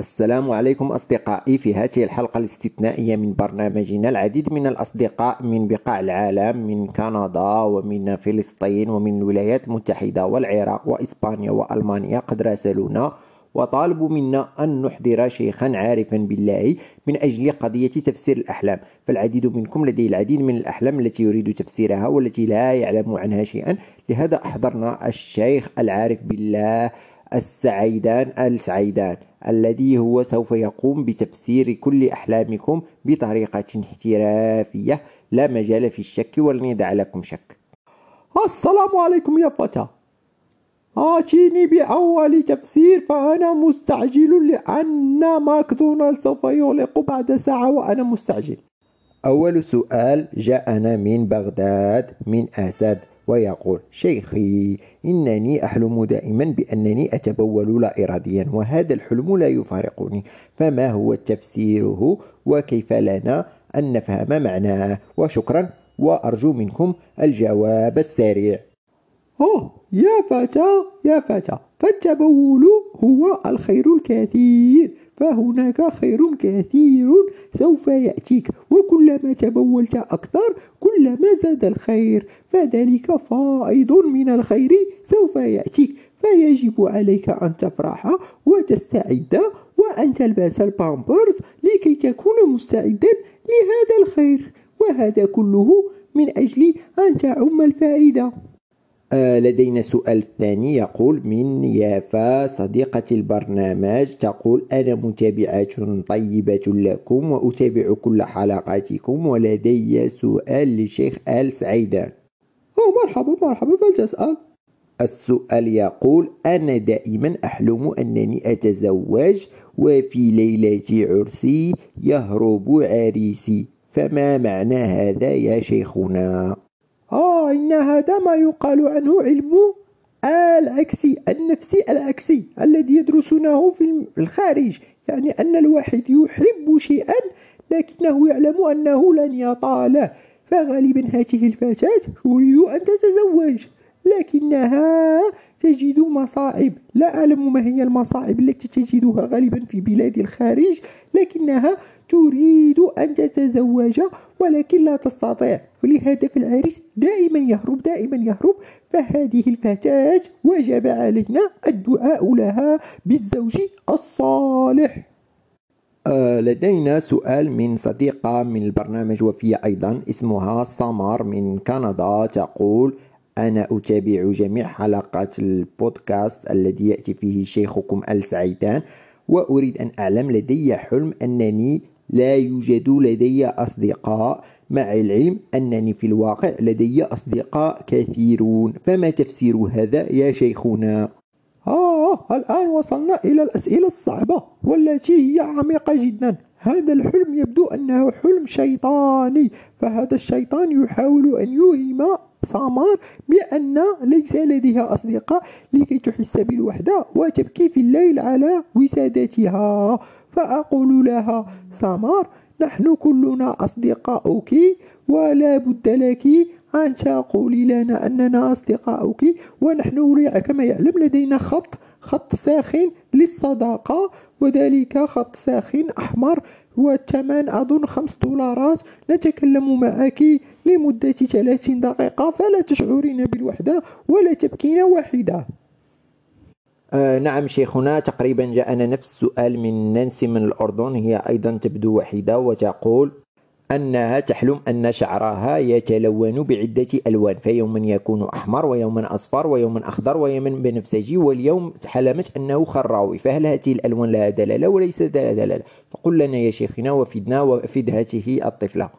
السلام عليكم أصدقائي في هذه الحلقة الاستثنائية من برنامجنا العديد من الأصدقاء من بقاع العالم من كندا ومن فلسطين ومن الولايات المتحدة والعراق وإسبانيا وألمانيا قد راسلونا وطالبوا منا أن نحضر شيخا عارفا بالله من أجل قضية تفسير الأحلام. فالعديد منكم لديه العديد من الأحلام التي يريد تفسيرها والتي لا يعلم عنها شيئا. لهذا أحضرنا الشيخ العارف بالله السعيدان السعيدان الذي هو سوف يقوم بتفسير كل أحلامكم بطريقة احترافية. لا مجال في الشك ولن يدع لكم شك. السلام عليكم يا فتى. آتيني بأول تفسير فأنا مستعجل لأن ماكدونالدز سوف يغلق بعد ساعة وأنا مستعجل. أول سؤال جاءنا من بغداد من أسد. ويقول شيخي إنني أحلم دائما بأنني أتبول لا إراديا وهذا الحلم لا يفارقني فما هو تفسيره وكيف لنا أن نفهم معناه وشكرا وأرجو منكم الجواب السريع أوه يا فتى يا فتى فالتبول هو الخير الكثير فهناك خير كثير سوف يأتيك وكلما تبولت أكثر كلما زاد الخير فذلك فائض من الخير سوف يأتيك فيجب عليك أن تفرح وتستعد وأن تلبس البامبرز لكي تكون مستعدا لهذا الخير وهذا كله من أجل أن تعم الفائدة. لدينا سؤال ثاني يقول من يافا صديقة البرنامج؟ تقول أنا متابعة طيبة لكم وأتابع كل حلقاتكم ولدي سؤال للشيخ آل سعيدان أوه مرحبا مرحبا فلتسأل السؤال يقول أنا دائما أحلم أنني أتزوج وفي ليلة عرسي يهرب عريسي فما معنى هذا يا شيخنا؟ إن هذا ما يقال عنه علم العكسي النفسي العكسي الذي يدرسونه في الخارج. يعني أن الواحد يحب شيئا لكنه يعلم أنه لن يطاله فغالبا هذه الفتاة تريد أن تتزوج لكنها تجد مصاعب لا أعلم ما هي المصاعب التي تجدها غالبا في بلاد الخارج لكنها تريد أن تتزوج ولكن لا تستطيع. فلهذا العريس دائما يهرب دائما يهرب. فهذه الفتاة وجب علينا الدعاء لها بالزوج الصالح. آه لدينا سؤال من صديقة من البرنامج وفي أيضا اسمها سمر من كندا تقول أنا أتابع جميع حلقات البودكاست الذي يأتي فيه شيخكم السعيدان وأريد أن أعلم لدي حلم أنني لا يوجد لدي أصدقاء مع العلم أنني في الواقع لدي أصدقاء كثيرون. فما تفسير هذا يا شيخنا؟ آه الآن وصلنا إلى الأسئلة الصعبة والتي هي عميقة جدا. هذا الحلم يبدو أنه حلم شيطاني فهذا الشيطان يحاول أن يوهم سامار بأن ليس لديها أصدقاء لكي تحس بالوحدة وتبكي في الليل على وسادتها. فأقول لها سامار نحن كلنا أصدقاؤك ولا بد لك أن تقولي لنا أننا أصدقاؤك ونحن كما يعلم لدينا خط خط ساخن للصداقة وذلك خط ساخن أحمر والثمن أظن خمس دولارات. نتكلم معك لمدة ثلاثين دقيقة فلا تشعرين بالوحدة ولا تبكين واحدة آه نعم شيخنا تقريبا جاءنا نفس السؤال من نانسي من الأردن هي أيضا تبدو وحيدة وتقول أنها تحلم أن شعرها يتلون بعدة ألوان فيوما يكون أحمر ويوما أصفر ويوما أخضر ويوما بنفسجي واليوم حلمت أنه خراوي فهل هذه الألوان لها دلالة وليس لها دلالة فقل لنا يا شيخنا وفدنا وفد هذه الطفلة.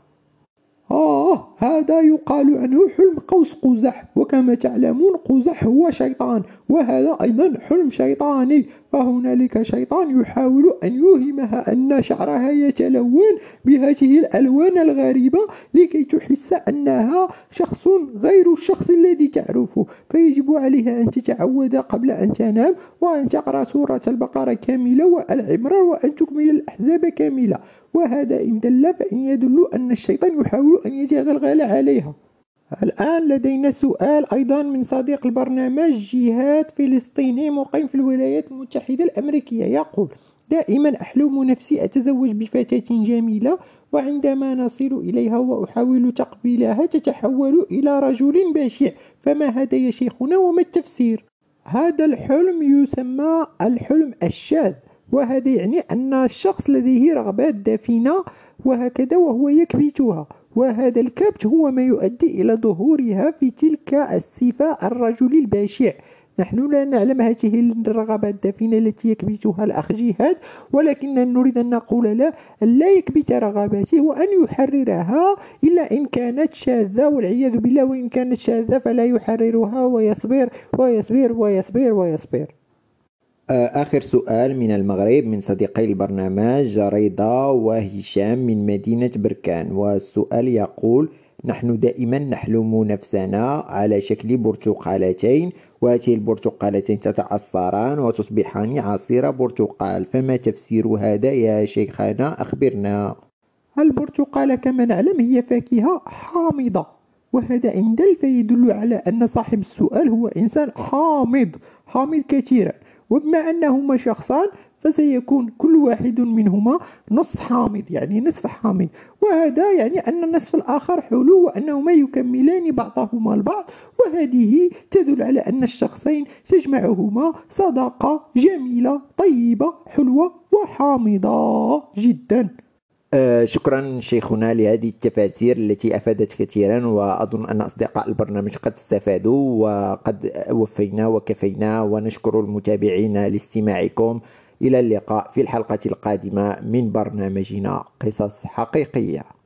آه. هذا يقال عنه حلم قوس قزح وكما تعلمون قزح هو شيطان وهذا أيضا حلم شيطاني. فهنالك شيطان يحاول أن يوهمها أن شعرها يتلون بهذه الألوان الغريبة لكي تحس أنها شخص غير الشخص الذي تعرفه. فيجب عليها أن تتعود قبل أن تنام وأن تقرأ سورة البقرة كاملة والعمران وأن تكمل الأحزاب كاملة. وهذا إن دل فإن يدل أن الشيطان يحاول أن يتغلغل عليها. الآن لدينا سؤال أيضا من صديق البرنامج جهاد فلسطيني مقيم في الولايات المتحدة الأمريكية. يقول دائما أحلم نفسي أتزوج بفتاة جميلة وعندما نصل إليها وأحاول تقبيلها تتحول إلى رجل بشع فما هذا يا شيخنا وما التفسير؟ هذا الحلم يسمى الحلم الشاذ وهذا يعني أن الشخص لديه رغبات دفينة وهكذا وهو يكبتها. وهذا الكبت هو ما يؤدي إلى ظهورها في تلك الصفة الرجل البشع نحن لا نعلم هذه الرغبات الدفينة التي يكبتها الأخ جهاد ولكننا نريد أن نقول أن لا يكبت رغباته وأن يحررها إلا إن كانت شاذة والعياذ بالله وإن كانت شاذة فلا يحررها ويصبر ويصبر ويصبر ويصبر. آه، آخر سؤال من المغرب من صديقي البرنامج رضا وهشام من مدينة بركان. والسؤال يقول نحن دائما نحلم نفسنا على شكل برتقالتين. وهذه البرتقالتين تتعصران وتصبحان عصير برتقال. فما تفسير هذا يا شيخنا؟ أخبرنا. البرتقالة كما نعلم هي فاكهة حامضة وهذا إن دل فيدل على أن صاحب السؤال هو إنسان حامض حامض كثيرا. وبما أنهما شخصان فسيكون كل واحد منهما نص حامض يعني نصف حامض. وهذا يعني أن النصف الآخر حلو وأنهما يكملان بعضهما البعض. وهذه تدل على أن الشخصين تجمعهما صداقة جميلة طيبة حلوة وحامضة جدا. آه، شكرا شيخنا لهذه التفاسير التي أفادت كثيرا وأظن أن أصدقاء البرنامج قد استفادوا وقد وفينا وكفينا ونشكر المتابعين لاستماعكم. إلى اللقاء في الحلقة القادمة من برنامجنا قصص حقيقية.